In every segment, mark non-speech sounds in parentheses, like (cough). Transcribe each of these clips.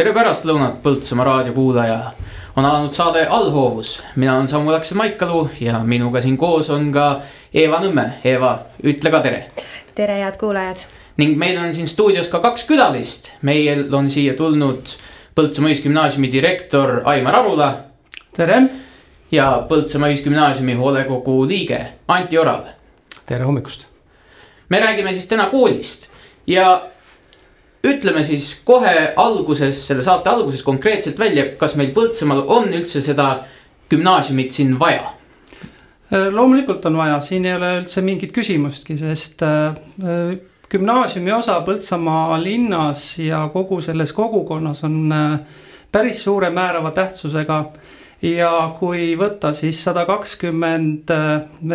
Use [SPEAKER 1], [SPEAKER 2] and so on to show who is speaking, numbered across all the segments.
[SPEAKER 1] tere pärastlõunat, Põltsamaa raadiokuulaja. on alanud saade Allhoovus, mina olen Samuel Aksel Maikalu ja minuga siin koos on ka Eeva Nõmme. Eeva, ütle ka tere.
[SPEAKER 2] tere, head kuulajad.
[SPEAKER 1] ning meil on siin stuudios ka kaks külalist, meil on siia tulnud Põltsamaa Ühisgümnaasiumi direktor Aimar Arula.
[SPEAKER 3] tere.
[SPEAKER 1] ja Põltsamaa Ühisgümnaasiumi hoolekogu liige Anti Orav.
[SPEAKER 4] tere hommikust.
[SPEAKER 1] me räägime siis täna koolist ja ütleme siis kohe alguses, selle saate alguses konkreetselt välja, kas meil Põltsamaal on üldse seda gümnaasiumit siin vaja?
[SPEAKER 3] Äh, loomulikult on vaja, siin ei ole üldse mingit küsimustki, sest äh, äh, gümnaasiumi osa Põltsamaa linnas ja kogu selles kogukonnas on päris suure määrava tähtsusega ja kui võtta siis sada kakskümmend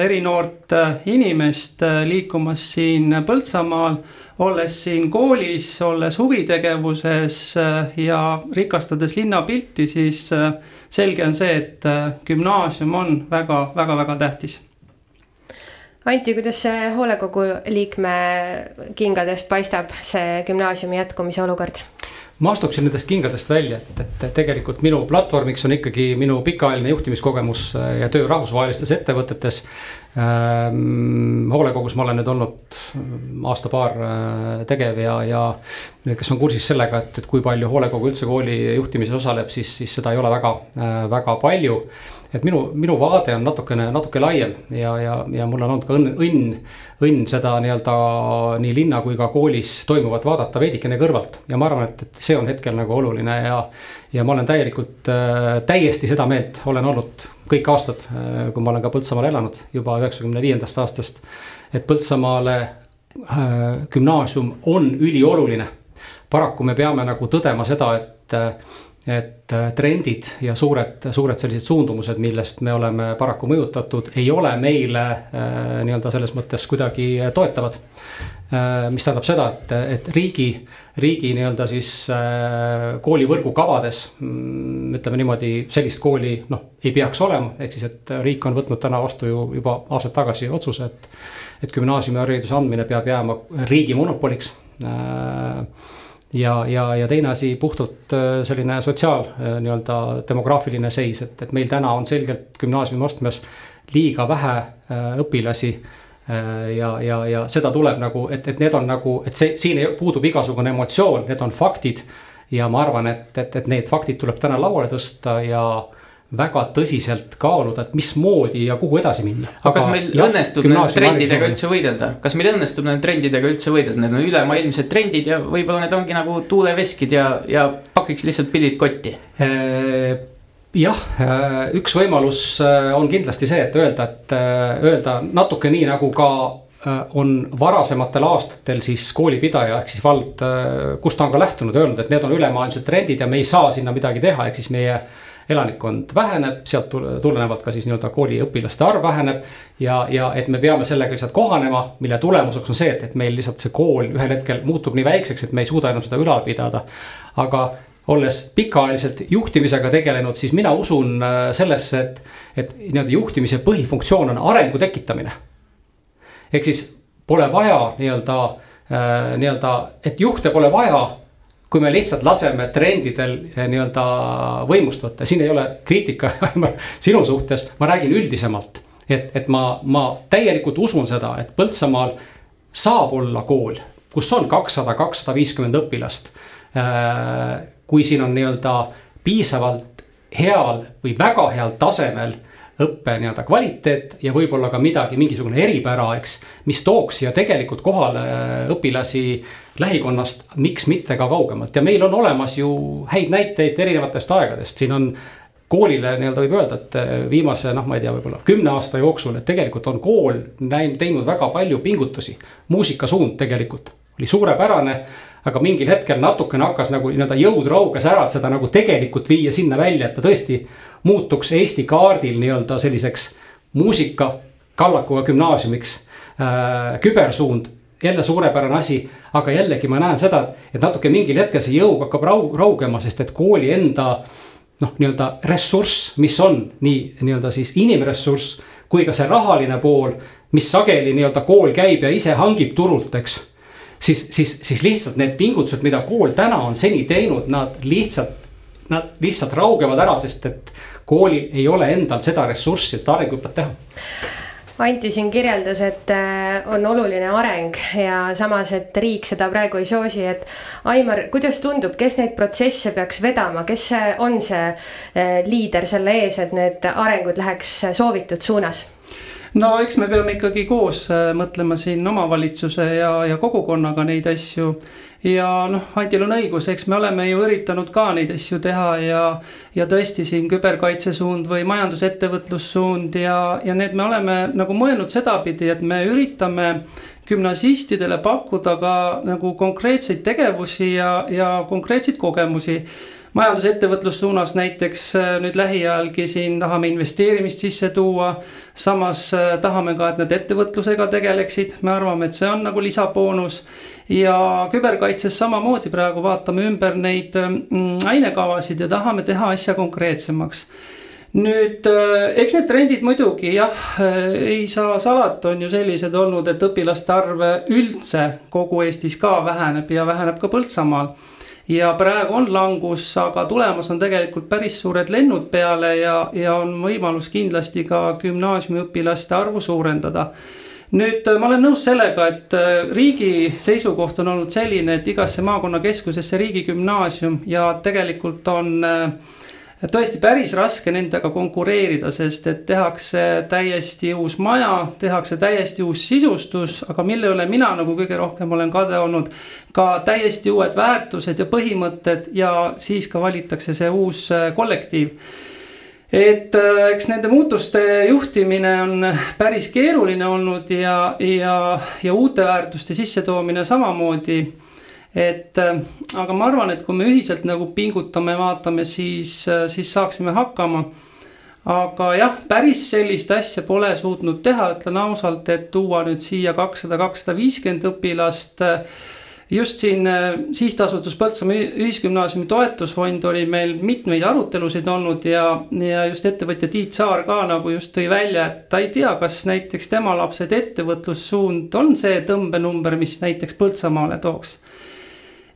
[SPEAKER 3] eri noort inimest liikumas siin Põltsamaal olles siin koolis, olles huvitegevuses äh, ja rikastades linnapilti, siis äh, selge on see, et äh, gümnaasium on väga-väga-väga tähtis.
[SPEAKER 2] Anti, kuidas see hoolekogu liikme kingadest paistab, see gümnaasiumi jätkumise olukord?
[SPEAKER 4] Ma astuksin nendest kingadest välja, et, et tegelikult minu platvormiks on ikkagi minu pikaajaline juhtimiskogemus ja töö rahvusvahelistes ettevõtetes ähm,. hoolekogus ma olen nüüd olnud aasta-paar äh, tegev ja, ja need, kes on kursis sellega, et, et kui palju hoolekogu üldse kooli juhtimises osaleb, siis, siis seda ei ole väga äh,, väga palju et minu, minu vaade on natukene, natuke laiem ja, ja, ja mul on olnud ka õnn, õnn, õnn seda nii-öelda nii linna kui ka koolis toimuvat vaadata veidikene kõrvalt. ja ma arvan, et, et see on hetkel nagu oluline ja, ja ma olen täielikult äh,, täiesti seda meelt, olen olnud kõik aastad äh,, kui ma olen ka Põltsamaal elanud juba üheksakümne viiendast aastast. et Põltsamaale äh, gümnaasium on ülioluline. paraku me peame nagu tõdema seda, et äh, et äh, trendid ja suured, suured sellised suundumused, millest me oleme paraku mõjutatud, ei ole meile äh, nii-öelda selles mõttes kuidagi toetavad. Äh, mis tähendab seda, et, et riigi, riigi nii-öelda siis koolivõrgu kavades mm, ütleme niimoodi, sellist kooli noh, ei peaks olema, ehk siis, et riik on võtnud täna vastu ju juba aastaid tagasi otsuse, et. et gümnaasiumihariduse andmine peab jääma riigi monopoliks ja, ja, ja teine asi puhtalt äh, selline sotsiaal äh, nii-öelda demograafiline seis, et, et meil täna on selgelt gümnaasiumiastmes liiga vähe äh, õpilasi ja, ja, ja seda tuleb nagu, et, et need on nagu, et see, siin puudub igasugune emotsioon, need on faktid. ja ma arvan, et, et, et need faktid tuleb täna lauale tõsta ja väga tõsiselt kaaluda, et mismoodi ja kuhu edasi minna.
[SPEAKER 1] aga kas meil jah, õnnestub nende trendidega üldse võidelda, kas meil õnnestub nende trendidega üldse võidelda, need on ülemaailmsed trendid ja võib-olla need ongi nagu tuuleveskid ja, ja pakiks lihtsalt pillid kotti?
[SPEAKER 4] Äh, jah, äh, üks võimalus äh, on kindlasti see, et öelda, et öelda natuke nii nagu ka on varasematel aastatel siis koolipidaja ehk siis vald, kust ta on ka lähtunud, öelnud, et need on ülemaailmsed trendid ja me ei saa sinna midagi teha, ehk siis meie elanikkond väheneb, sealt tulenevalt ka siis nii-öelda kooliõpilaste arv väheneb. ja, ja et me peame sellega lihtsalt kohanema, mille tulemuseks on see, et, et meil lihtsalt see kool ühel hetkel muutub nii väikseks, et me ei suuda enam seda ülal pidada. aga olles pikaajaliselt juhtimisega tegelenud, siis mina usun äh, sellesse, et, et nii-öelda juhtimise põhifunktsioon on arengu tekitamine. ehk siis pole vaja nii-öelda, äh, nii-öelda, et juhte pole vaja kui me lihtsalt laseme trendidel eh, nii-öelda võimust võtta, siin ei ole kriitika (laughs) sinu suhtes, ma räägin üldisemalt. et, et ma, ma täielikult usun seda, et Põltsamaal saab olla kool, kus on kakssada, kakssada viiskümmend õpilast. Äh, kui siin on nii-öelda piisavalt heal või väga heal tasemel õppe nii-öelda kvaliteet ja võib-olla ka midagi, mingisugune eripära, eks. mis tooks siia tegelikult kohale õpilasi lähikonnast, miks mitte ka kaugemalt ja meil on olemas ju häid näiteid erinevatest aegadest, siin on koolile nii-öelda võib öelda, et viimase noh, ma ei tea, võib-olla kümne aasta jooksul, et tegelikult on kool näinud, teinud väga palju pingutusi. muusikasuund tegelikult oli suurepärane, aga mingil hetkel natukene hakkas nagu nii-öelda jõud rauges ära, et seda nagu tegelikult viia sinna välja, et ta tõesti muutuks Eesti kaardil nii-öelda selliseks muusika kallakuga gümnaasiumiks äh,. kübersuund, jälle suurepärane asi, aga jällegi ma näen seda, et natuke mingil hetkel see jõug hakkab rau-, raugema, sest et kooli enda noh, nii-öelda ressurss, mis on nii nii-öelda siis inimressurss kui ka see rahaline pool, mis sageli nii-öelda kool käib ja ise hangib turult, eks siis, siis, siis lihtsalt need pingutused, mida kool täna on seni teinud, nad lihtsalt, nad lihtsalt raugevad ära, sest et koolil ei ole endal seda ressurssi, et seda arenguhüpet teha
[SPEAKER 2] Anti siin kirjeldas, et äh, on oluline areng ja samas, et riik seda praegu ei soosi, et Aimar, kuidas tundub, kes neid protsesse peaks vedama, kes on see äh, liider selle ees, et need arengud läheks soovitud suunas?
[SPEAKER 3] No eks me peame ikkagi koos äh, mõtlema siin omavalitsuse ja, ja kogukonnaga neid asju. Ja noh, Antil on õigus, eks me oleme ju üritanud ka neid asju teha ja, ja tõesti siin küberkaitse suund või majandusettevõtlussuund ja, ja need me oleme nagu mõelnud sedapidi, et me üritame gümnasistidele pakkuda ka nagu konkreetseid tegevusi ja, ja konkreetseid kogemusi majandusettevõtlussuunas näiteks äh, nüüd lähiajalgi siin tahame investeerimist sisse tuua. samas äh, tahame ka, et nad ettevõtlusega tegeleksid, me arvame, et see on nagu lisaboonus. ja küberkaitses samamoodi praegu vaatame ümber neid mm, ainekavasid ja tahame teha asja konkreetsemaks nüüd äh, eks need trendid muidugi jah, ei saa salata, on ju sellised olnud, et õpilaste arv üldse kogu Eestis ka väheneb ja väheneb ka Põltsamaal ja praegu on langus, aga tulemas on tegelikult päris suured lennud peale ja, ja on võimalus kindlasti ka gümnaasiumiõpilaste arvu suurendada. Nüüd ma olen nõus sellega, et äh, riigi seisukoht on olnud selline, et igasse maakonnakeskusesse riigigümnaasium ja tegelikult on äh, tõesti päris raske nendega konkureerida, sest et tehakse täiesti uus maja, tehakse täiesti uus sisustus, aga mille üle mina nagu kõige rohkem olen kade olnud. ka täiesti uued väärtused ja põhimõtted ja siis ka valitakse see uus äh, kollektiiv et äh, eks nende muutuste juhtimine on päris keeruline olnud ja, ja, ja uute väärtuste sissetoomine samamoodi et äh, aga ma arvan, et kui me ühiselt nagu pingutame, vaatame, siis, äh, siis saaksime hakkama. aga jah, päris sellist asja pole suutnud teha, ütlen ausalt, et tuua nüüd siia kakssada, kakssada viiskümmend õpilast äh, just siin sihtasutus Põltsamaa Ühisgümnaasiumi toetusfond oli meil mitmeid arutelusid olnud ja, ja just ettevõtja Tiit Saar ka nagu just tõi välja, et ta ei tea, kas näiteks tema lapsed ettevõtlussuund on see tõmbenumber, mis näiteks Põltsamaale tooks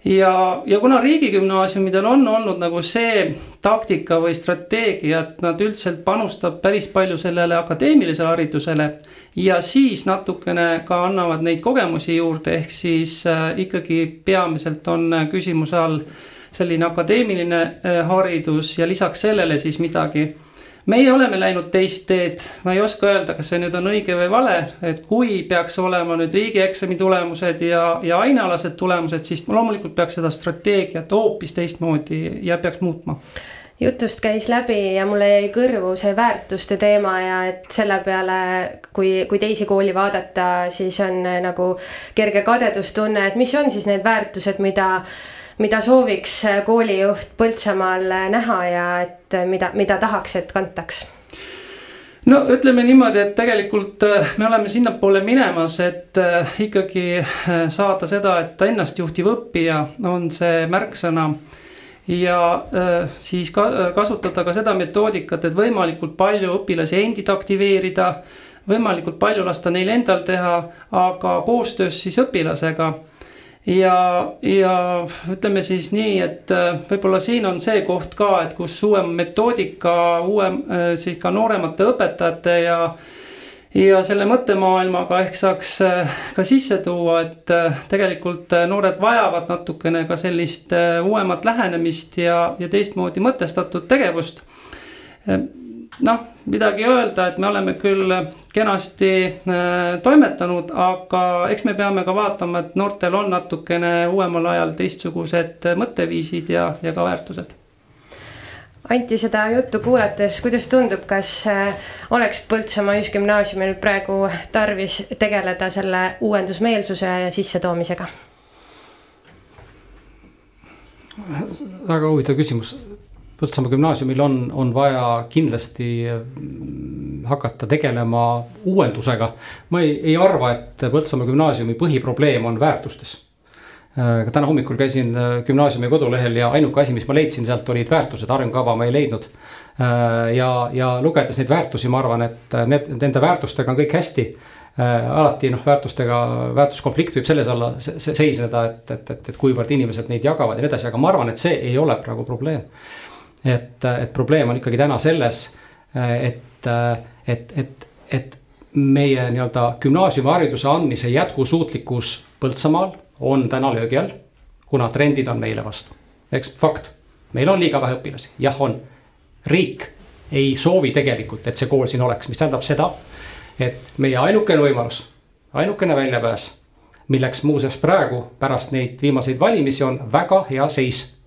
[SPEAKER 3] ja, ja kuna riigigümnaasiumidel on olnud nagu see taktika või strateegia, et nad üldiselt panustab päris palju sellele akadeemilisele haridusele. ja siis natukene ka annavad neid kogemusi juurde, ehk siis äh, ikkagi peamiselt on küsimuse all selline akadeemiline äh, haridus ja lisaks sellele siis midagi meie oleme läinud teist teed, ma ei oska öelda, kas see nüüd on õige või vale, et kui peaks olema nüüd riigieksami tulemused ja, ja ainealased tulemused, siis loomulikult peaks seda strateegiat hoopis teistmoodi ja peaks muutma.
[SPEAKER 2] Jutust käis läbi ja mulle jäi kõrvu see väärtuste teema ja et selle peale, kui, kui teisi kooli vaadata, siis on nagu kerge kadedustunne, et mis on siis need väärtused, mida mida sooviks koolijuht Põltsamaal näha ja et mida, mida tahaks, et kantaks?
[SPEAKER 3] no ütleme niimoodi, et tegelikult äh, me oleme sinnapoole minemas, et äh, ikkagi äh, saada seda, et ennastjuhtiv õppija on see märksõna. ja siis ka kasutada ka seda metoodikat, et võimalikult palju õpilasi endid aktiveerida võimalikult palju lasta neil endal teha, aga koostöös siis õpilasega ja, ja ütleme siis nii, et äh, võib-olla siin on see koht ka, et kus uuem metoodika, uuem äh, siis ka nooremate õpetajate ja ja selle mõttemaailmaga ehk saaks äh, ka sisse tuua, et tegelikult noored vajavad natukene ka sellist uuemat lähenemist ja, ja teistmoodi mõtestatud tegevust noh, midagi öelda, et me oleme küll kenasti äh, toimetanud, aga eks me peame ka vaatama, et noortel on natukene uuemal ajal teistsugused mõtteviisid ja, ja ka väärtused.
[SPEAKER 2] Anti, seda juttu kuulates, kuidas tundub, kas äh, oleks Põltsamaa Ühisgümnaasiumil praegu tarvis tegeleda selle uuendusmeelsuse sissetoomisega?
[SPEAKER 4] väga huvitav küsimus Põltsamaa gümnaasiumil on, on vaja kindlasti mm, hakata tegelema uuendusega. ma ei, ei arva, et Põltsamaa gümnaasiumi põhiprobleem on väärtustes. Äh, ka täna hommikul käisin äh, gümnaasiumi kodulehel ja ainuke asi, mis ma leidsin sealt olid väärtused, arengukava ma ei leidnud. Äh, ja, ja lugedes neid väärtusi, ma arvan, et need, nende väärtustega on kõik hästi alati noh, väärtustega, väärtuskonflikt võib selles olla seisneda, et, et, et, et kuivõrd inimesed neid jagavad ja nii edasi, aga ma arvan, et see ei ole praegu probleem. Et, et probleem on ikkagi täna selles, et, et, et, et meie nii-öelda gümnaasiumihariduse andmise jätkusuutlikkus Põltsamaal on täna löögi all. kuna trendid on meile vastu, eks, fakt, meil on liiga vähe õpilasi, jah, on. riik ei soovi tegelikult, et see kool siin oleks, mis tähendab seda et meie ainukene võimalus, ainukene väljapääs, milleks muuseas praegu pärast neid viimaseid valimisi on väga hea seis.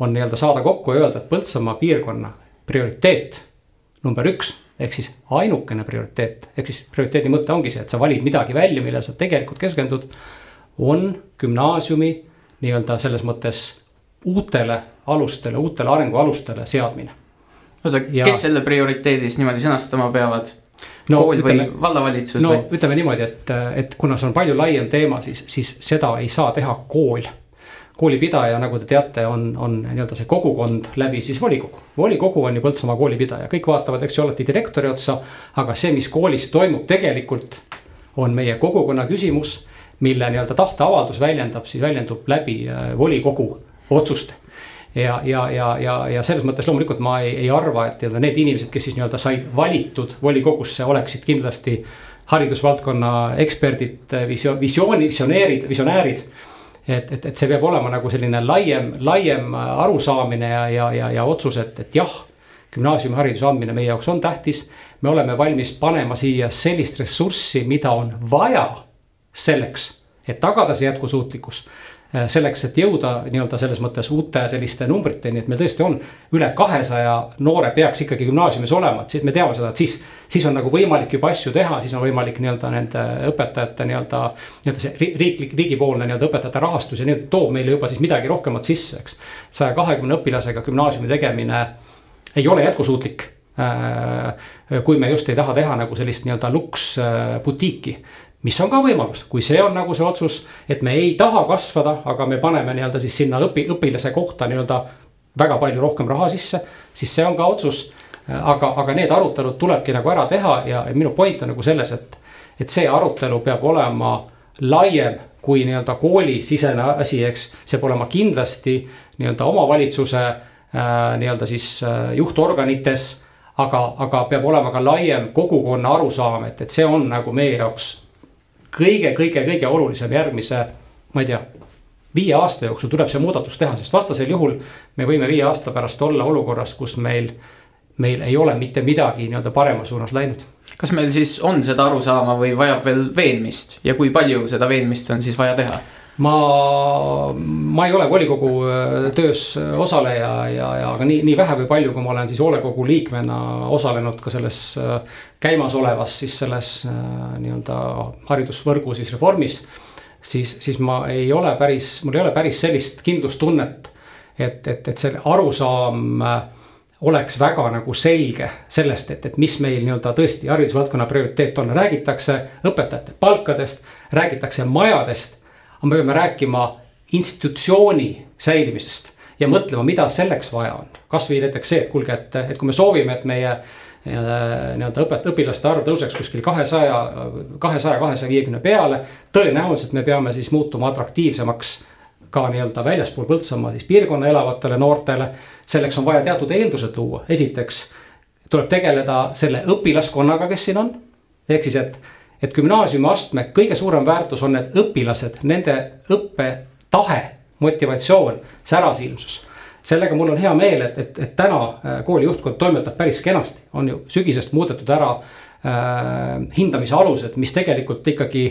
[SPEAKER 4] On nii-öelda saada kokku ja öelda, et Põltsamaa piirkonna prioriteet number üks ehk siis ainukene prioriteet, ehk siis prioriteedi mõte ongi see, et sa valid midagi välja, millele sa tegelikult keskendud. on gümnaasiumi nii-öelda selles mõttes uutele alustele, uutele arengualustele seadmine.
[SPEAKER 1] oota, kes ja... selle prioriteedis niimoodi sõnastama peavad?
[SPEAKER 4] no,
[SPEAKER 1] kool ütleme, või vallavalitsus
[SPEAKER 4] no,
[SPEAKER 1] või?
[SPEAKER 4] ütleme niimoodi, et, et kuna see on palju laiem teema, siis, siis seda ei saa teha kool. Koolipidaja, nagu te teate, on, on nii-öelda see kogukond läbi siis volikogu. volikogu on ju Põltsamaa koolipidaja, kõik vaatavad, eks ju, alati direktori otsa. aga see, mis koolis toimub tegelikult, on meie kogukonna küsimus, mille nii-öelda tahteavaldus väljendab, siis väljendub läbi äh, volikogu otsuste ja, ja, ja, ja, ja selles mõttes loomulikult ma ei, ei arva, et nii-öelda need inimesed, kes siis nii-öelda said valitud volikogusse, oleksid kindlasti haridusvaldkonna eksperdid, visio-, visiooni, visionäärid, visionäärid. Et, et, et see peab olema nagu selline laiem, laiem arusaamine ja, ja, ja, ja otsus, et, et jah, gümnaasiumihariduse andmine meie jaoks on tähtis. me oleme valmis panema siia sellist ressurssi, mida on vaja selleks, et tagada see jätkusuutlikkus selleks, et jõuda nii-öelda selles mõttes uute selliste numbriteni, et meil tõesti on üle kahesaja noore peaks ikkagi gümnaasiumis olema, et siis me teame seda, et siis. siis on nagu võimalik juba asju teha, siis on võimalik nii-öelda nende õpetajate nii-öelda, nii-öelda see riiklik, riigipoolne nii-öelda õpetajate rahastus ja nii toob meile juba siis midagi rohkemat sisse, eks. saja kahekümne õpilasega gümnaasiumi tegemine ei ole jätkusuutlik äh, kui me just ei taha teha nagu sellist nii-öelda luks äh, butiiki mis on ka võimalus, kui see on nagu see otsus, et me ei taha kasvada, aga me paneme nii-öelda siis sinna õpi, õpilase kohta nii-öelda väga palju rohkem raha sisse, siis see on ka otsus. aga, aga need arutelud tulebki nagu ära teha ja minu point on nagu selles, et, et see arutelu peab olema laiem kui nii-öelda koolisisene asi, eks. see peab olema kindlasti nii-öelda omavalitsuse äh, nii-öelda siis äh, juhtorganites aga, aga peab olema ka laiem kogukonna arusaam, et, et see on nagu meie jaoks kõige-kõige-kõige olulisem järgmise, ma ei tea, viie aasta jooksul tuleb see muudatus teha, sest vastasel juhul me võime viie aasta pärast olla olukorras, kus meil, meil ei ole mitte midagi nii-öelda parema suunas läinud.
[SPEAKER 1] kas meil siis on seda arusaama või vajab veel veenmist ja kui palju seda veenmist on siis vaja teha?
[SPEAKER 4] Ma, ma ei ole volikogu äh, töös osaleja ja, ja aga nii, nii vähe või palju, kui ma olen siis hoolekogu liikmena osalenud ka selles äh, käimasolevas siis selles äh, nii-öelda haridusvõrgu siis reformis. siis, siis ma ei ole päris, mul ei ole päris sellist kindlustunnet, et, et, et see arusaam oleks väga nagu selge sellest, et, et mis meil nii-öelda tõesti haridusvaldkonna prioriteet on, räägitakse õpetajate palkadest, räägitakse majadest aga me peame rääkima institutsiooni säilimisest ja mõtlema, mida selleks vaja on. kasvõi näiteks see, et kuulge, et, et kui me soovime, et meie nii-öelda õpet-, õpilaste arv tõuseks kuskil kahesaja, kahesaja, kahesaja viiekümne peale. tõenäoliselt me peame siis muutuma atraktiivsemaks ka nii-öelda väljaspool Põltsamaa siis piirkonna elavatele noortele. selleks on vaja teatud eeldused luua, esiteks tuleb tegeleda selle õpilaskonnaga, kes siin on. ehk siis, et et gümnaasiumiastme kõige suurem väärtus on need õpilased, nende õppetahe, motivatsioon, särasilmsus. sellega mul on hea meel, et, et, et täna äh, kooli juhtkond toimetab päris kenasti, on ju sügisest muudetud ära äh, hindamise alused, mis tegelikult ikkagi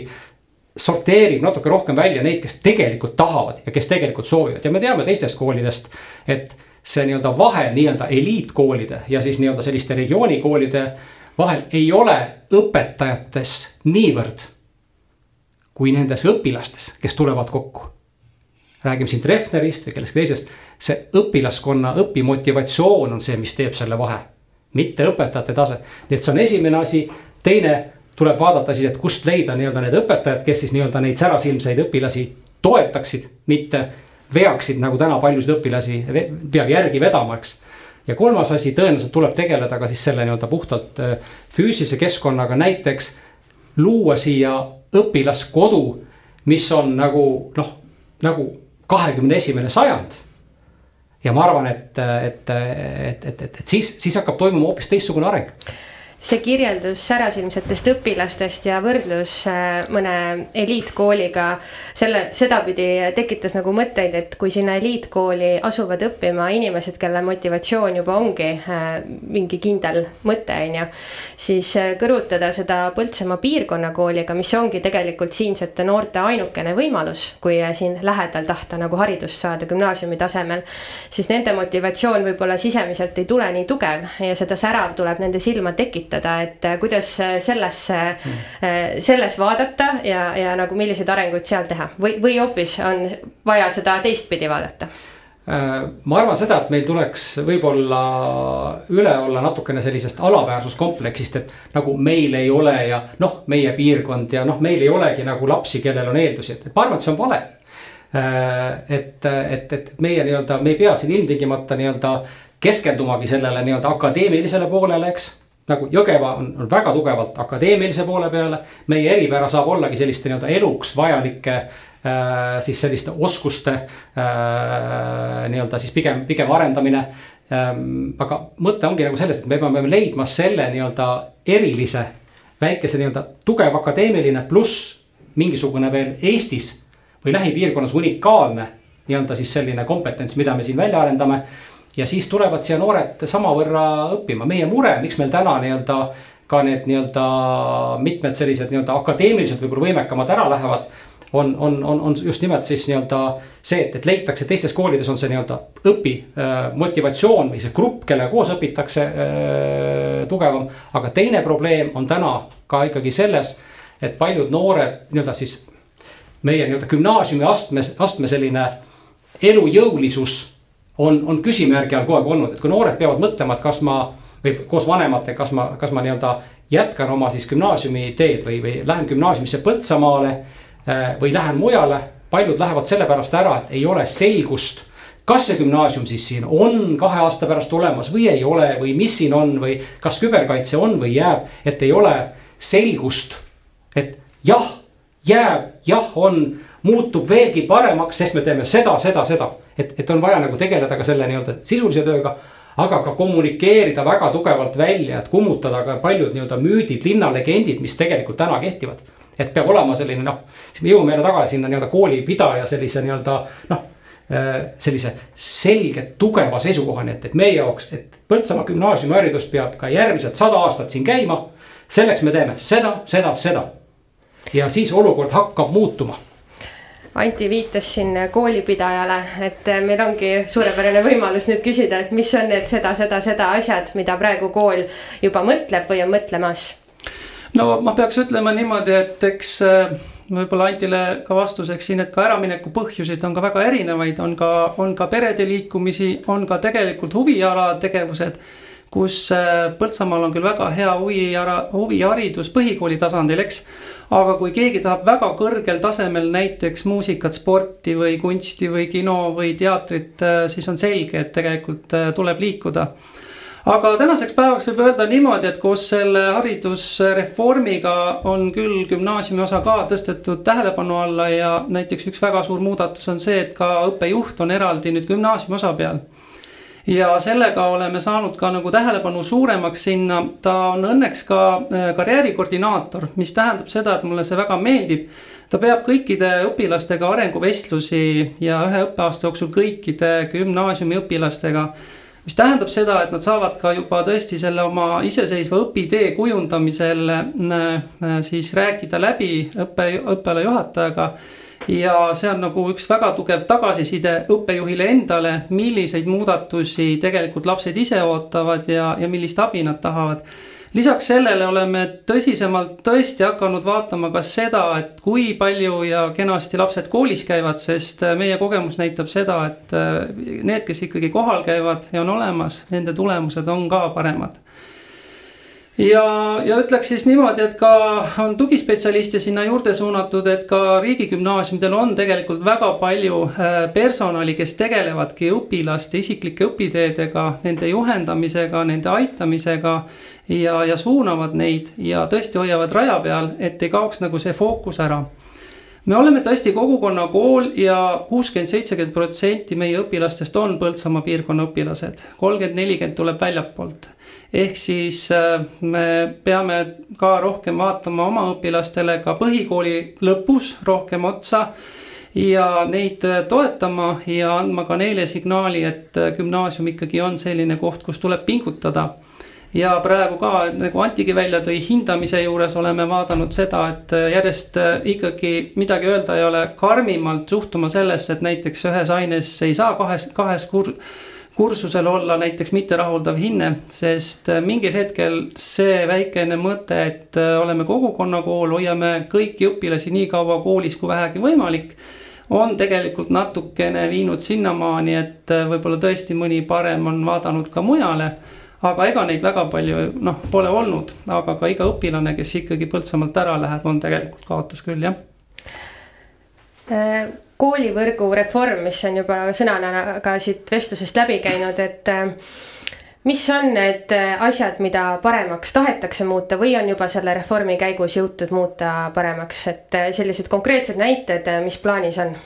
[SPEAKER 4] sorteerib natuke rohkem välja neid, kes tegelikult tahavad ja kes tegelikult soovivad ja me teame teistest koolidest, et see nii-öelda vahe nii-öelda eliitkoolide ja siis nii-öelda selliste regioonikoolide vahel ei ole õpetajates niivõrd kui nendes õpilastes, kes tulevad kokku. räägime siin Treffnerist või kellestki teisest, see õpilaskonna õpimotivatsioon on see, mis teeb selle vahe, mitte õpetajate tase. nii et see on esimene asi, teine tuleb vaadata siis, et kust leida nii-öelda need õpetajad, kes siis nii-öelda neid särasilmseid õpilasi toetaksid, mitte veaksid nagu täna paljusid õpilasi peab järgi vedama, eks ja kolmas asi, tõenäoliselt tuleb tegeleda ka siis selle nii-öelda puhtalt äh, füüsilise keskkonnaga, näiteks luua siia õpilaskodu, mis on nagu noh, nagu kahekümne esimene sajand. Ja ma arvan, et, et, et, et, et, et siis, siis hakkab toimuma hoopis teistsugune areng
[SPEAKER 2] see kirjeldus särasilmsetest õpilastest ja võrdlus äh, mõne eliitkooliga selle, sedapidi tekitas nagu mõtteid, et kui sinna eliitkooli asuvad õppima inimesed, kelle motivatsioon juba ongi äh, mingi kindel mõte, on ju. siis äh, kõrvutada seda Põltsamaa piirkonnakooliga, mis ongi tegelikult siinsete noorte ainukene võimalus, kui siin lähedal tahta nagu haridust saada gümnaasiumi tasemel. siis nende motivatsioon võib-olla sisemiselt ei tule nii tugev ja seda särav tuleb nende silma tekitada mõjutada, et äh, kuidas äh, sellesse mm., selles vaadata ja, ja nagu milliseid arenguid seal teha või, või hoopis on vaja seda teistpidi vaadata?
[SPEAKER 4] ma arvan seda, et meil tuleks võib-olla üle olla natukene sellisest alaväärsuskompleksist, et nagu meil ei ole ja noh, meie piirkond ja noh, meil ei olegi nagu lapsi, kellel on eeldusi, et ma arvan, et see on vale. et, et, et meie nii-öelda, me ei pea siin ilmtingimata nii-öelda keskendumagi sellele nii-öelda akadeemilisele poolele, eks nagu Jõgeva on, on väga tugevalt akadeemilise poole peale. meie eripära saab ollagi selliste nii-öelda eluks vajalike äh, siis selliste oskuste äh, nii-öelda siis pigem, pigem arendamine ähm,. aga mõte ongi nagu selles, et me peame leidma selle nii-öelda erilise väikese nii-öelda tugev akadeemiline pluss mingisugune veel Eestis või lähipiirkonnas unikaalne nii-öelda siis selline kompetents, mida me siin välja arendame ja siis tulevad siia noored samavõrra õppima, meie mure, miks meil täna nii-öelda ka need nii-öelda mitmed sellised nii-öelda akadeemiliselt võib-olla võimekamad ära lähevad. on, on, on, on just nimelt siis nii-öelda see, et, et leitakse, teistes koolides on see nii-öelda õpi äh, motivatsioon või see grupp, kellega koos õpitakse äh, tugevam. aga teine probleem on täna ka ikkagi selles, et paljud noored nii-öelda siis meie nii-öelda gümnaasiumi astme, astme selline elujõulisus on, on küsimärgi all kogu aeg olnud, et kui noored peavad mõtlema, et kas ma või koos vanematega, kas ma, kas ma nii-öelda jätkan oma siis gümnaasiumi teed või, või lähen gümnaasiumisse Põltsamaale äh, või lähen mujale. paljud lähevad sellepärast ära, et ei ole selgust, kas see gümnaasium siis siin on kahe aasta pärast olemas või ei ole või mis siin on või kas küberkaitse on või jääb, et ei ole selgust. et jah, jääb, jah, on muutub veelgi paremaks, sest me teeme seda, seda, seda. et, et on vaja nagu tegeleda ka selle nii-öelda sisulise tööga. aga ka kommunikeerida väga tugevalt välja, et kummutada ka paljud nii-öelda müüdid, linnalegendid, mis tegelikult täna kehtivad. et peab olema selline noh, siis me jõuame jälle tagasi sinna nii-öelda koolipidaja sellise nii-öelda noh äh, sellise selge, tugeva seisukohani, et, et meie jaoks, et Põltsamaa gümnaasiumiharidus peab ka järgmised sada aastat siin käima. selleks me teeme seda, seda, seda. ja siis olukord hakkab muutuma
[SPEAKER 2] Anti viitas siin koolipidajale, et meil ongi suurepärane võimalus nüüd küsida, et mis on need seda, seda, seda asjad, mida praegu kool juba mõtleb või on mõtlemas?
[SPEAKER 3] no ma peaks ütlema niimoodi, et eks äh, võib-olla Antile ka vastuseks siin, et ka äramineku põhjuseid on ka väga erinevaid, on ka, on ka perede liikumisi, on ka tegelikult huvialategevused kus äh, Põltsamaal on küll väga hea huvijara, huviharidus põhikooli tasandil, eks. aga kui keegi tahab väga kõrgel tasemel näiteks muusikat, sporti või kunsti või kino või teatrit, äh, siis on selge, et tegelikult äh, tuleb liikuda aga tänaseks päevaks võib öelda niimoodi, et koos selle haridusreformiga on küll gümnaasiumi osa ka tõstetud tähelepanu alla ja näiteks üks väga suur muudatus on see, et ka õppejuht on eraldi nüüd gümnaasiumi osa peal ja sellega oleme saanud ka nagu tähelepanu suuremaks sinna. ta on õnneks ka äh, karjäärikoordinaator, mis tähendab seda, et mulle see väga meeldib. ta peab kõikide õpilastega arenguvestlusi ja ühe õppeaasta jooksul kõikide gümnaasiumi õpilastega mis tähendab seda, et nad saavad ka juba tõesti selle oma iseseisva õpitee kujundamisel äh, siis rääkida läbi õppe, õppeala juhatajaga ja see on nagu üks väga tugev tagasiside õppejuhile endale, milliseid muudatusi tegelikult lapsed ise ootavad ja, ja millist abi nad tahavad. lisaks sellele oleme tõsisemalt tõesti hakanud vaatama ka seda, et kui palju ja kenasti lapsed koolis käivad, sest meie kogemus näitab seda, et need, kes ikkagi kohal käivad ja on olemas, nende tulemused on ka paremad ja, ja ütleks siis niimoodi, et ka on tugispetsialiste sinna juurde suunatud, et ka riigigümnaasiumidel on tegelikult väga palju äh, personali, kes tegelevadki õpilaste isiklike õpiteedega, nende juhendamisega, nende aitamisega. ja, ja suunavad neid ja tõesti hoiavad raja peal, et ei kaoks nagu see fookus ära me oleme tõesti kogukonnakool ja kuuskümmend, seitsekümmend protsenti meie õpilastest on Põltsamaa piirkonna õpilased, kolmkümmend, nelikümmend tuleb väljapoolt ehk siis äh, me peame ka rohkem vaatama oma õpilastele ka põhikooli lõpus rohkem otsa ja neid äh, toetama ja andma ka neile signaali, et äh, gümnaasium ikkagi on selline koht, kus tuleb pingutada. Ja praegu ka nagu Antigi välja tõi, hindamise juures oleme vaadanud seda, et järjest ikkagi midagi öelda ei ole, karmimalt suhtuma sellesse, et näiteks ühes aines ei saa kahes, kahes kur-, kursusel olla näiteks mitterahuldav hinne, sest äh, mingil hetkel see väikene mõte, et äh, oleme kogukonnakool, hoiame kõiki õpilasi nii kaua koolis kui vähegi võimalik. on tegelikult natukene viinud sinnamaani, et äh, võib-olla tõesti mõni parem on vaadanud ka mujale. Aga ega neid väga palju noh, pole olnud, aga ka iga õpilane, kes ikkagi Põltsamaalt ära läheb, on tegelikult kaotus küll jah
[SPEAKER 2] koolivõrgu reform, mis on juba sõnana ka siit vestlusest läbi käinud, et äh, mis on need äh, asjad, mida paremaks tahetakse muuta või on juba selle reformi käigus jõutud muuta paremaks, et äh, sellised konkreetsed näited, mis plaanis on?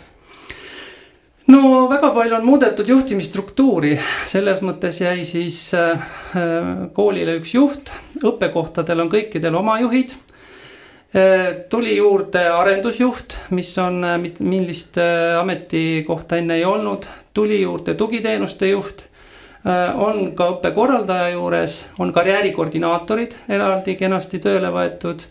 [SPEAKER 3] No väga palju on muudetud juhtimisstruktuuri, selles mõttes jäi siis koolile üks juht, õppekohtadel on kõikidel oma juhid. Äh, tuli juurde arendusjuht, mis on, äh, millist äh, ametikohta enne ei olnud, tuli juurde tugiteenuste juht. on ka õppekorraldaja juures, on karjäärikoordinaatorid eraldi kenasti tööle võetud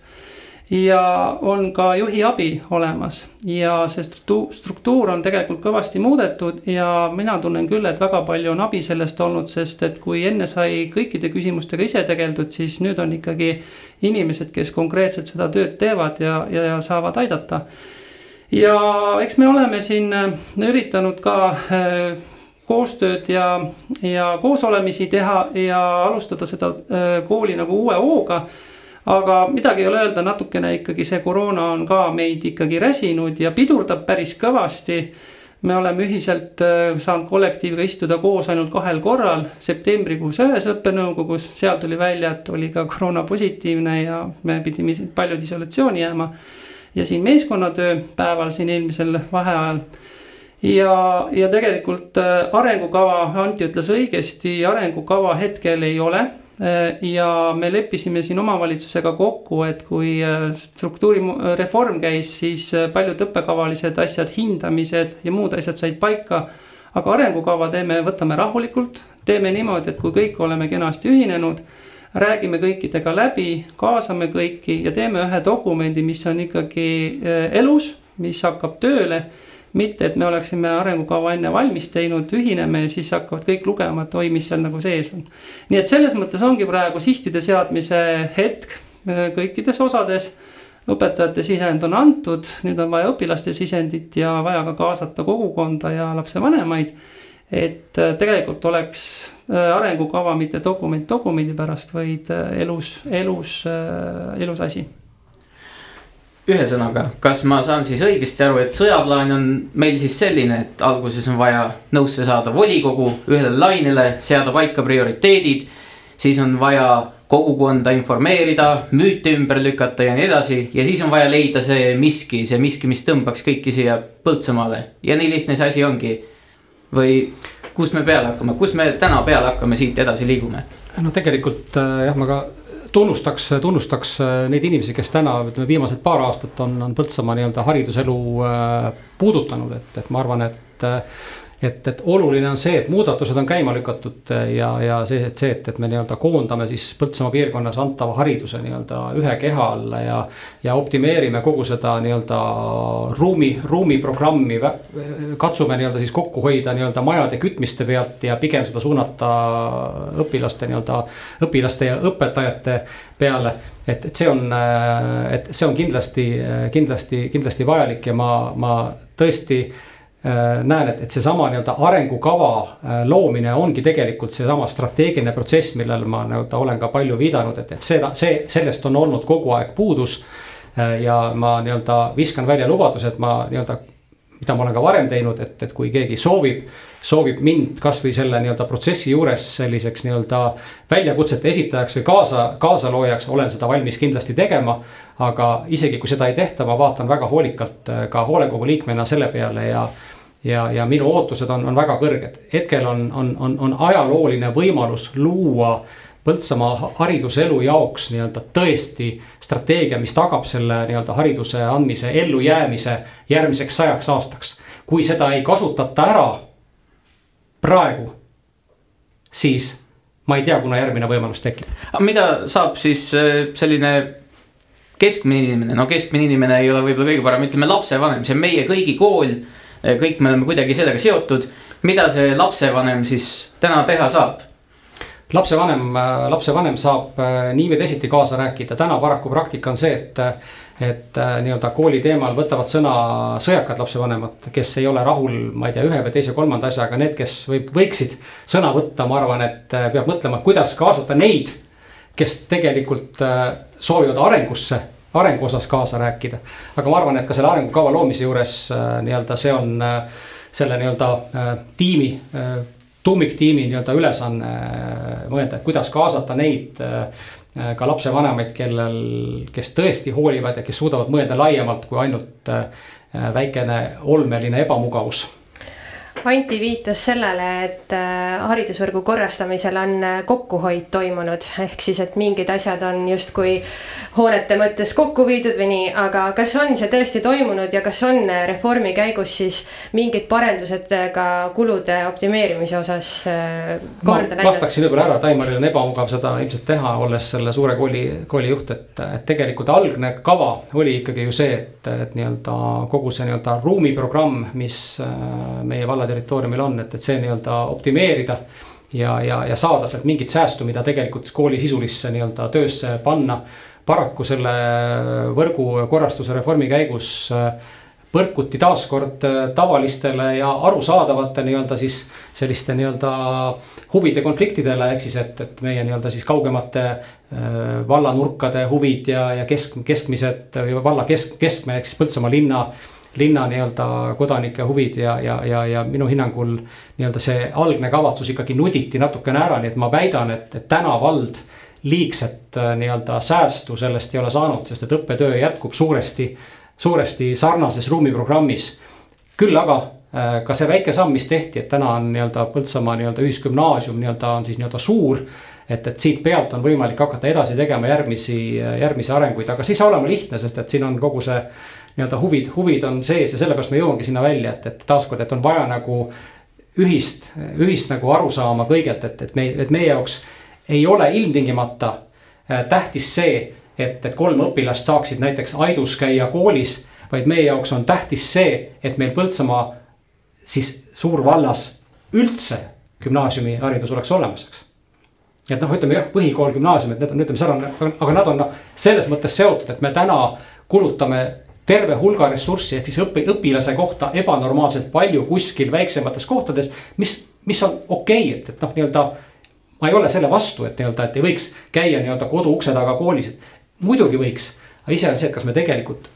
[SPEAKER 3] ja on ka juhi abi olemas ja see struktuur, struktuur on tegelikult kõvasti muudetud ja mina tunnen küll, et väga palju on abi sellest olnud, sest et kui enne sai kõikide küsimustega ise tegeldud, siis nüüd on ikkagi inimesed, kes konkreetselt seda tööd teevad ja, ja, ja saavad aidata. ja eks me oleme siin äh, üritanud ka äh, koostööd ja, ja koosolemisi teha ja alustada seda äh, kooli nagu uue hooga aga midagi ei ole öelda, natukene ikkagi see koroona on ka meid ikkagi räsinud ja pidurdab päris kõvasti. me oleme ühiselt äh, saanud kollektiiviga istuda koos ainult kahel korral, septembrikuus ühes õppenõukogus, seal tuli välja, et oli ka koroona positiivne ja me pidime paljud isolatsiooni jääma. ja siin meeskonnatöö päeval siin eelmisel vaheajal ja, ja tegelikult äh, arengukava, Anti ütles õigesti, arengukava hetkel ei ole ja me leppisime siin omavalitsusega kokku, et kui äh, struktuurireform käis, siis äh, paljud õppekavalised asjad, hindamised ja muud asjad said paika. aga arengukava teeme, võtame rahulikult, teeme niimoodi, et kui kõik oleme kenasti ühinenud, räägime kõikidega läbi, kaasame kõiki ja teeme ühe dokumendi, mis on ikkagi elus, mis hakkab tööle mitte, et me oleksime arengukava enne valmis teinud, ühineme ja siis hakkavad kõik lugema, et oi, mis seal nagu sees on. nii et selles mõttes ongi praegu sihtide seadmise hetk äh, kõikides osades. õpetajate sisend on antud, nüüd on vaja õpilaste sisendit ja vaja ka kaasata kogukonda ja lapsevanemaid. et äh, tegelikult oleks äh, arengukava mitte dokument dokumendi pärast, vaid elus, elus, elus asi
[SPEAKER 1] ühesõnaga, kas ma saan siis õigesti aru, et sõjaplaan on meil siis selline, et alguses on vaja nõusse saada volikogu ühele lainele, seada paika prioriteedid. siis on vaja kogukonda informeerida, müüte ümber lükata ja nii edasi ja siis on vaja leida see miski, see miski, mis tõmbaks kõiki siia Põltsamaale ja nii lihtne see asi ongi. või kust me peale hakkame, kust me täna peale hakkame, siit edasi liigume?
[SPEAKER 4] no tegelikult äh, jah, ma ka tunnustaks, tunnustaks äh, neid inimesi, kes täna, ütleme viimased paar aastat on, on Põltsamaa nii-öelda hariduselu äh, puudutanud, et, et ma arvan, et äh, et, et oluline on see, et muudatused on käima lükatud ja, ja see, et see, et, et me nii-öelda koondame siis Põltsamaa piirkonnas antava hariduse nii-öelda ühe keha alla ja. ja optimeerime kogu seda nii-öelda ruumi, ruumiprogrammi. katsume nii-öelda siis kokku hoida nii-öelda majade kütmiste pealt ja pigem seda suunata õpilaste nii-öelda, õpilaste ja õpetajate peale et, et see on, et see on kindlasti, kindlasti, kindlasti vajalik ja ma, ma tõesti näen, et, et seesama nii-öelda arengukava loomine ongi tegelikult seesama strateegiline protsess, millele ma nii-öelda olen ka palju viidanud, et, et seda, see, sellest on olnud kogu aeg puudus. ja ma nii-öelda viskan välja lubaduse, et ma nii-öelda mida ma olen ka varem teinud, et, et kui keegi soovib, soovib mind kasvõi selle nii-öelda protsessi juures selliseks nii-öelda väljakutsete esitajaks või kaasa, kaasaloojaks, olen seda valmis kindlasti tegema. aga isegi kui seda ei tehta, ma vaatan väga hoolikalt äh, ka hoolekogu liikmena selle peale ja ja, ja minu ootused on, on väga kõrged, hetkel on, on, on, on ajalooline võimalus luua Põltsamaa hariduselu jaoks nii-öelda tõesti strateegia, mis tagab selle nii-öelda hariduse andmise ellujäämise järgmiseks sajaks aastaks. kui seda ei kasutata ära praegu, siis ma ei tea, kuna järgmine võimalus tekib.
[SPEAKER 1] aga mida saab siis äh, selline keskmine inimene, no keskmine inimene ei ole võib-olla kõige parem, ütleme lapsevanem, see on meie kõigi kool. Äh, kõik me oleme kuidagi sellega seotud, mida see lapsevanem siis täna teha saab?
[SPEAKER 4] lapsevanem, lapsevanem saab äh, nii või teisiti kaasa rääkida, täna paraku praktika on see, et. et äh, nii-öelda kooli teemal võtavad sõna sõjakad lapsevanemad, kes ei ole rahul, ma ei tea, ühe või teise, kolmanda asjaga, need, kes võib, võiksid sõna võtta, ma arvan, et äh, peab mõtlema, kuidas kaasata neid. kes tegelikult soovivad arengusse, arengu osas kaasa rääkida. aga ma arvan, et ka selle arengukava loomise juures nii-öelda see on selle nii-öelda tiimi tuumiktiimi nii-öelda ülesanne äh, mõelda, et kuidas kaasata neid äh, ka lapsevanemaid, kellel, kes tõesti hoolivad ja kes suudavad mõelda laiemalt kui ainult äh, väikene olmeline ebamugavus
[SPEAKER 2] Anti viitas sellele, et äh, haridusvõrgu korrastamisel on äh, kokkuhoid toimunud, ehk siis, et mingid asjad on justkui hoonete mõttes kokku viidud või nii, aga kas on see tõesti toimunud ja kas on äh, reformi käigus siis mingid parendused ka kulude optimeerimise osas korda
[SPEAKER 4] läinud? vastaksin võib-olla ära, Taimaril on ebamugav seda ilmselt teha, olles selle suure kooli, kooli juht, et, et tegelikult algne kava oli ikkagi ju see, et, et nii-öelda kogu see nii-öelda ruumiprogramm, mis meie valla territooriumil on, et, et see nii-öelda optimeerida. ja, ja, ja saada sealt mingit säästu, mida tegelikult kooli sisulisse nii-öelda töösse panna. paraku selle võrgu korrastuse reformi käigus äh, põrkuti taaskord äh, tavalistele ja arusaadavate nii-öelda siis selliste nii-öelda huvide konfliktidele, ehk siis, et, et meie nii-öelda siis kaugemate äh, vallanurkade huvid ja, ja kesk, keskmised või valla kesk, keskme ehk siis Põltsamaa linna linna nii-öelda kodanike huvid ja, ja, ja, ja minu hinnangul nii-öelda see algne kavatsus ikkagi nuditi natukene ära, nii et ma väidan, et, et täna vald liigset äh, nii-öelda säästu sellest ei ole saanud, sest et õppetöö jätkub suuresti, suuresti sarnases ruumiprogrammis. küll aga äh, ka see väike samm, mis tehti, et täna on nii-öelda Põltsamaa nii-öelda ühisgümnaasium nii-öelda on siis nii-öelda suur et, et siit pealt on võimalik hakata edasi tegema järgmisi, järgmisi arenguid, aga see ei saa olema lihtne, sest et siin on kogu see nii-öelda huvid, huvid on sees ja sellepärast me jõuamegi sinna välja, et, et taaskord, et on vaja nagu ühist, ühist nagu arusaama kõigelt, et, et me, et meie jaoks ei ole ilmtingimata äh, tähtis see, et, et kolm õpilast saaksid näiteks Aidus käia koolis. vaid meie jaoks on tähtis see, et meil Põltsamaa siis suurvallas üldse gümnaasiumiharidus oleks olemas, eks et noh, ütleme jah, põhikool, gümnaasium, et need on, ütleme sarnane, aga nad on noh, selles mõttes seotud, et me täna kulutame terve hulga ressurssi ehk siis õpi, õpilase kohta ebanormaalselt palju kuskil väiksemates kohtades. mis, mis on okei okay,, et, et noh, nii-öelda ma ei ole selle vastu, et nii-öelda, et ei võiks käia nii-öelda kodu ukse taga koolis. muidugi võiks, aga ise on see, et kas me tegelikult,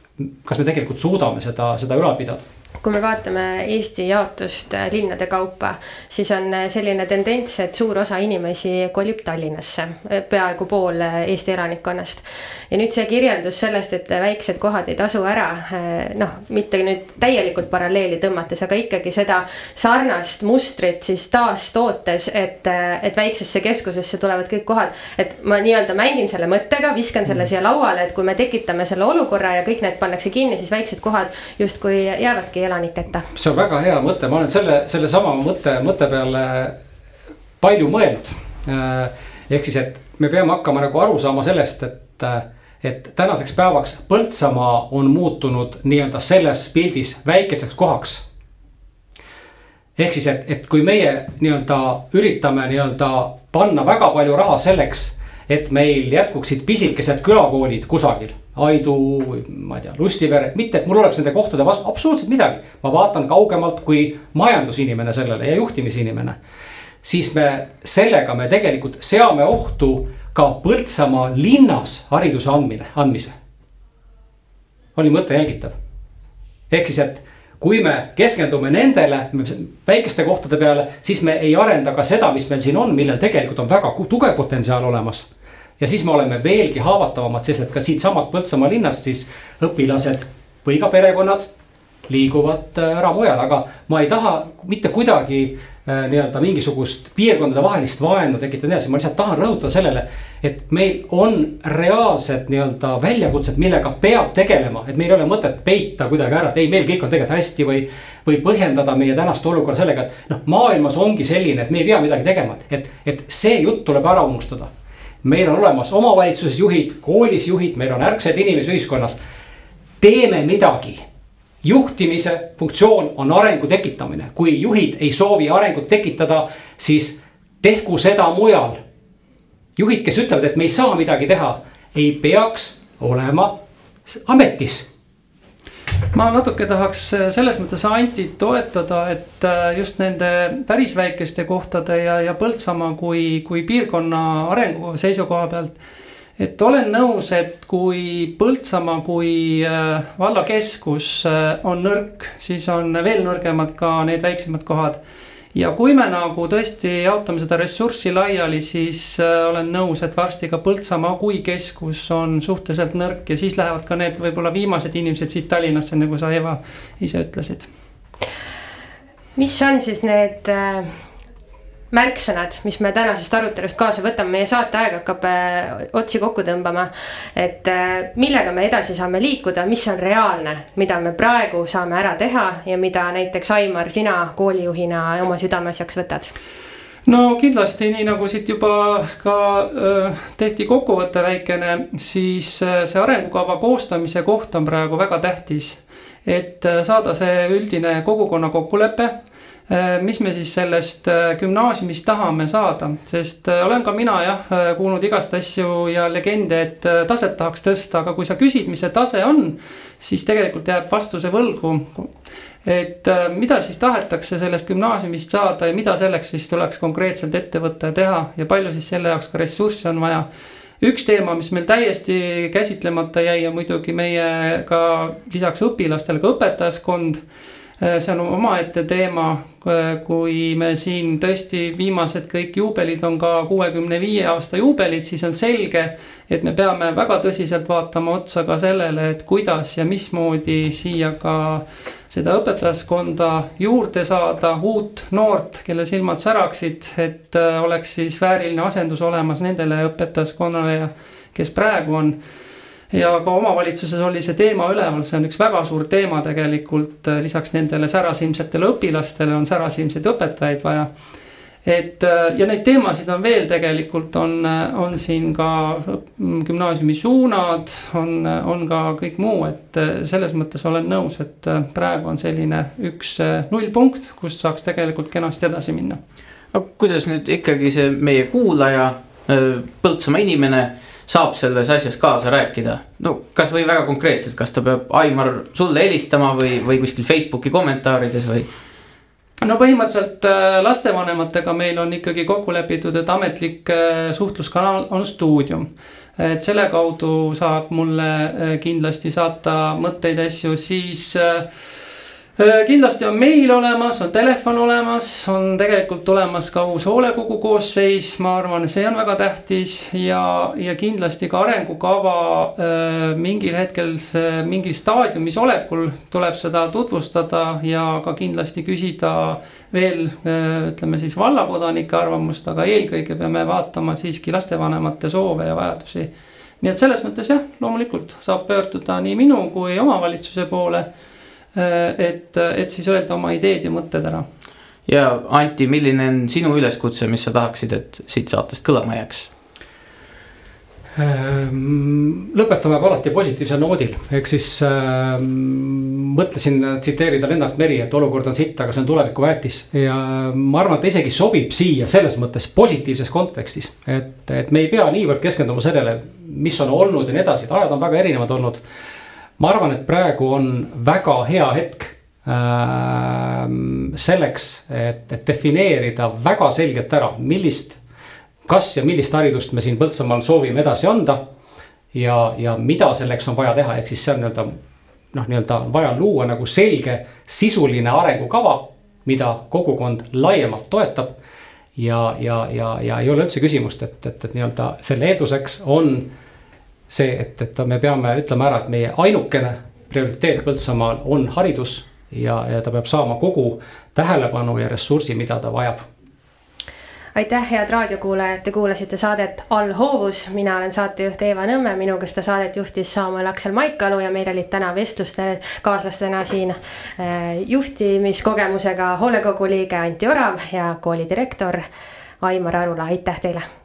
[SPEAKER 4] kas me tegelikult suudame seda, seda ülal pidada
[SPEAKER 2] kui me vaatame Eesti jaotust äh, linnade kaupa, siis on äh, selline tendents, et suur osa inimesi kolib Tallinnasse, äh, peaaegu pool Eesti elanikkonnast. ja nüüd see kirjeldus sellest, et väiksed kohad ei tasu ära, noh, mitte nüüd täielikult paralleeli tõmmates, aga ikkagi seda sarnast mustrit siis taastootes, et, et väiksesse keskusesse tulevad kõik kohad. et ma nii-öelda mängin selle mõttega, viskan selle siia lauale, et kui me tekitame selle olukorra ja kõik need pannakse kinni, siis väiksed kohad justkui jäävadki elaniketa.
[SPEAKER 4] see on väga hea mõte, ma olen selle, sellesama mõtte, mõtte peale palju mõelnud. Äh, ehk siis, et me peame hakkama nagu aru saama sellest, et, et tänaseks päevaks Põltsamaa on muutunud nii-öelda selles pildis väikeseks kohaks. ehk siis, et, et kui meie nii-öelda üritame nii-öelda panna väga palju raha selleks, et meil jätkuksid pisikesed külakoolid kusagil Aidu ma ei tea, Lustivere, mitte et mul oleks nende kohtade vastu absoluutselt midagi. ma vaatan kaugemalt kui majandusinimene sellele ja juhtimisinimene. siis me sellega me tegelikult seame ohtu ka Põltsamaa linnas hariduse andmine, andmise. oli mõte jälgitav? ehk siis, et kui me keskendume nendele väikeste kohtade peale, siis me ei arenda ka seda, mis meil siin on, millel tegelikult on väga tugev potentsiaal olemas ja siis me oleme veelgi haavatavamad, sest et ka siitsamast Põltsamaa linnast siis õpilased või ka perekonnad liiguvad äh, ära mujale, aga ma ei taha mitte kuidagi äh, nii-öelda mingisugust piirkondade vahelist vaenu tekitada nii edasi, ma lihtsalt tahan rõhutada sellele. et meil on reaalsed nii-öelda väljakutsed, millega peab tegelema, et meil ei ole mõtet peita kuidagi ära, et ei, meil kõik on tegelikult hästi või. või põhjendada meie tänast olukorda sellega, et noh, maailmas ongi selline, et me ei pea midagi tegema, et, et see jutt tuleb ära unustada meil on olemas omavalitsuses juhid, koolis juhid, meil on ärksaid inimesi ühiskonnas. teeme midagi. juhtimise funktsioon on arengu tekitamine, kui juhid ei soovi arengut tekitada, siis tehku seda mujal. juhid, kes ütlevad, et me ei saa midagi teha, ei peaks olema ametis
[SPEAKER 3] ma natuke tahaks äh, selles mõttes Antit toetada, et äh, just nende päris väikeste kohtade ja, ja Põltsamaa kui, kui piirkonna arengu seisukoha pealt. et olen nõus, et kui Põltsamaa kui äh, vallakeskus on nõrk, siis on veel nõrgemad ka need väiksemad kohad ja kui me nagu tõesti jaotame seda ressurssi laiali, siis äh, olen nõus, et varsti ka Põltsamaa kui keskus on suhteliselt nõrk ja siis lähevad ka need võib-olla viimased inimesed siit Tallinnasse, nagu sa, Eva, ise ütlesid.
[SPEAKER 2] mis on siis need äh, märksõnad, mis me tänasest arutelust kaasa võtame, meie saateaeg hakkab äh, otsi kokku tõmbama. et äh, millega me edasi saame liikuda, mis on reaalne, mida me praegu saame ära teha ja mida näiteks Aimar, sina koolijuhina oma südameasjaks võtad?
[SPEAKER 3] no kindlasti, nii nagu siit juba ka äh, tehti kokkuvõte väikene, siis äh, see arengukava koostamise koht on praegu väga tähtis. et äh, saada see üldine kogukonna kokkulepe mis me siis sellest äh, gümnaasiumist tahame saada, sest äh, olen ka mina jah kuulnud igast asju ja legende, et taset tahaks tõsta, aga kui sa küsid, mis see tase on, siis tegelikult jääb vastuse võlgu. et mida siis tahetakse sellest gümnaasiumist saada ja mida selleks siis tuleks konkreetselt ette võtta ja teha ja palju siis selle jaoks ka ressurssi on vaja? Üks teema, mis meil täiesti käsitlemata jäi, on muidugi meie ka lisaks õpilastele ka õpetajaskond. Äh, see on omaette teema, äh, kui me siin tõesti viimased kõik juubelid on ka kuuekümne viie aasta juubelid, siis on selge. et me peame väga tõsiselt vaatama otsa ka sellele, et kuidas ja mismoodi siia ka seda õpetajaskonda juurde saada, uut noort, kelle silmad säraksid, et äh, oleks siis vääriline asendus olemas nendele õpetajaskonnale ja kes praegu on ja ka omavalitsuses oli see teema üleval, see on üks väga suur teema tegelikult, äh, lisaks nendele särasilmsetele õpilastele on särasilmseid õpetajaid vaja. et äh, ja neid teemasid on veel tegelikult on, äh, on siin ka mm, gümnaasiumi suunad, on, on ka kõik muu, et selles mõttes olen nõus, et praegu on selline üks nullpunkt, kust saaks tegelikult kenasti edasi minna.
[SPEAKER 1] aga kuidas nüüd ikkagi see meie kuulaja, Põltsamaa inimene saab selles asjas kaasa rääkida. no kasvõi väga konkreetselt, kas ta peab Aimar sulle helistama või, või kuskil Facebooki kommentaarides või?
[SPEAKER 3] no põhimõtteliselt äh, lastevanematega meil on ikkagi kokku lepitud, et ametlik äh, suhtluskanal on stuudium. et selle kaudu saab mulle äh, kindlasti saata mõtteid, asju, siis äh, kindlasti on meil olemas, on telefon olemas, on tegelikult olemas ka uus hoolekogu koosseis, ma arvan, see on väga tähtis ja, ja kindlasti ka arengukava mingil hetkel mingil staadiumis olekul tuleb seda tutvustada ja ka kindlasti küsida veel ütleme siis vallakodanike arvamust, aga eelkõige peame vaatama siiski lastevanemate soove ja vajadusi. nii et selles mõttes jah, loomulikult saab pöörduda nii minu kui omavalitsuse poole et, et siis öelda oma ideed ja mõtted ära.
[SPEAKER 1] ja Anti, milline on sinu üleskutse, mis sa tahaksid, et siit saatest kõlama jääks?
[SPEAKER 4] Ehm, lõpetame alati positiivsel noodil, ehk siis äh, mõtlesin tsiteerida Lennart Meri, et olukord on sitt, aga see on tuleviku väetis. ja ma arvan, et ta isegi sobib siia selles mõttes positiivses kontekstis, et, et me ei pea niivõrd keskenduma sellele, mis on olnud ja nii edasi, et ajad on väga erinevad olnud. Ma arvan, et praegu on väga hea hetk äh, selleks, et, et defineerida väga selgelt ära, millist kas ja millist haridust me siin Põltsamaal soovime edasi anda. ja, ja mida selleks on vaja teha, ehk siis see on nii-öelda noh, nii-öelda vaja luua nagu selge sisuline arengukava, mida kogukond laiemalt toetab. ja, ja, ja, ja ei ole üldse küsimust, et, et, et nii-öelda selle eelduseks on see, et, et me peame ütlema ära, et meie ainukene prioriteet Põltsamaal on haridus ja, ja ta peab saama kogu tähelepanu ja ressursi, mida ta vajab.
[SPEAKER 2] Aitäh, head raadiokuulajad, te kuulasite saadet All hoovus, mina olen saatejuht Eeva Nõmme, minuga seda saadet juhtis Saamuel Aksel Maikalu ja meil olid täna vestlustel kaaslastena siin äh, juhtimiskogemusega hoolekogu liige Anti Orav ja koolidirektor Aimar Arula, aitäh teile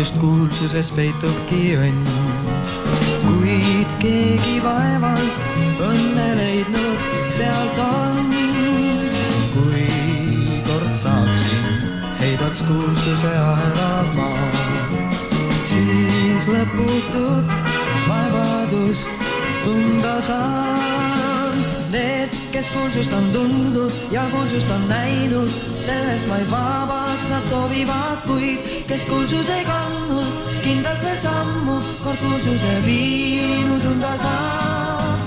[SPEAKER 5] just kuulsuses peitubki õnn. kuid keegi vaevalt õnne leidnud sealt on. kui kord saaksin, heidaks kuulsuse ahela maa, siis lõputut vaevadust tunda saan. Need, kes kuulsust on tundnud ja kuulsust on näinud, sellest vaid vabaks nad soovivad, kuid kes kuulsuse kandnud, kindlalt veel sammu, kord kuulsuse viinud tunda saab.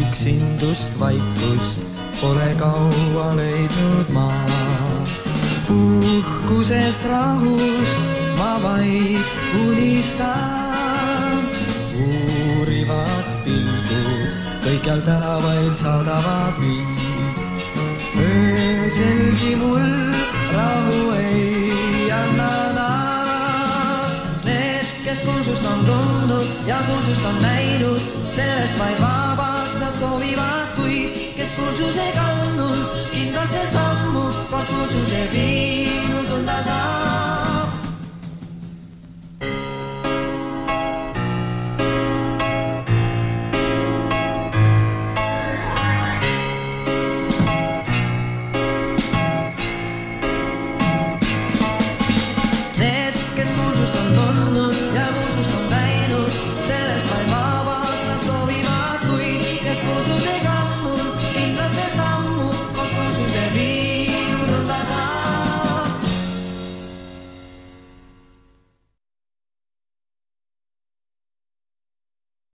[SPEAKER 5] üksindust, vaikust pole kaua leidnud ma. uhkusest, rahust ma vaid unistan. uurivad pilgud kõikjal tänavail saadavad mind. ööselgi mul rahu ei anna nad. Need, kes kuulsust on tundnud ja kuulsust on näinud, sellest vaid vabaks nad soovivad, kuid kes kuulsuse kandnud, kindlalt veel sammu, kord kuulsuse viinud tunda saab.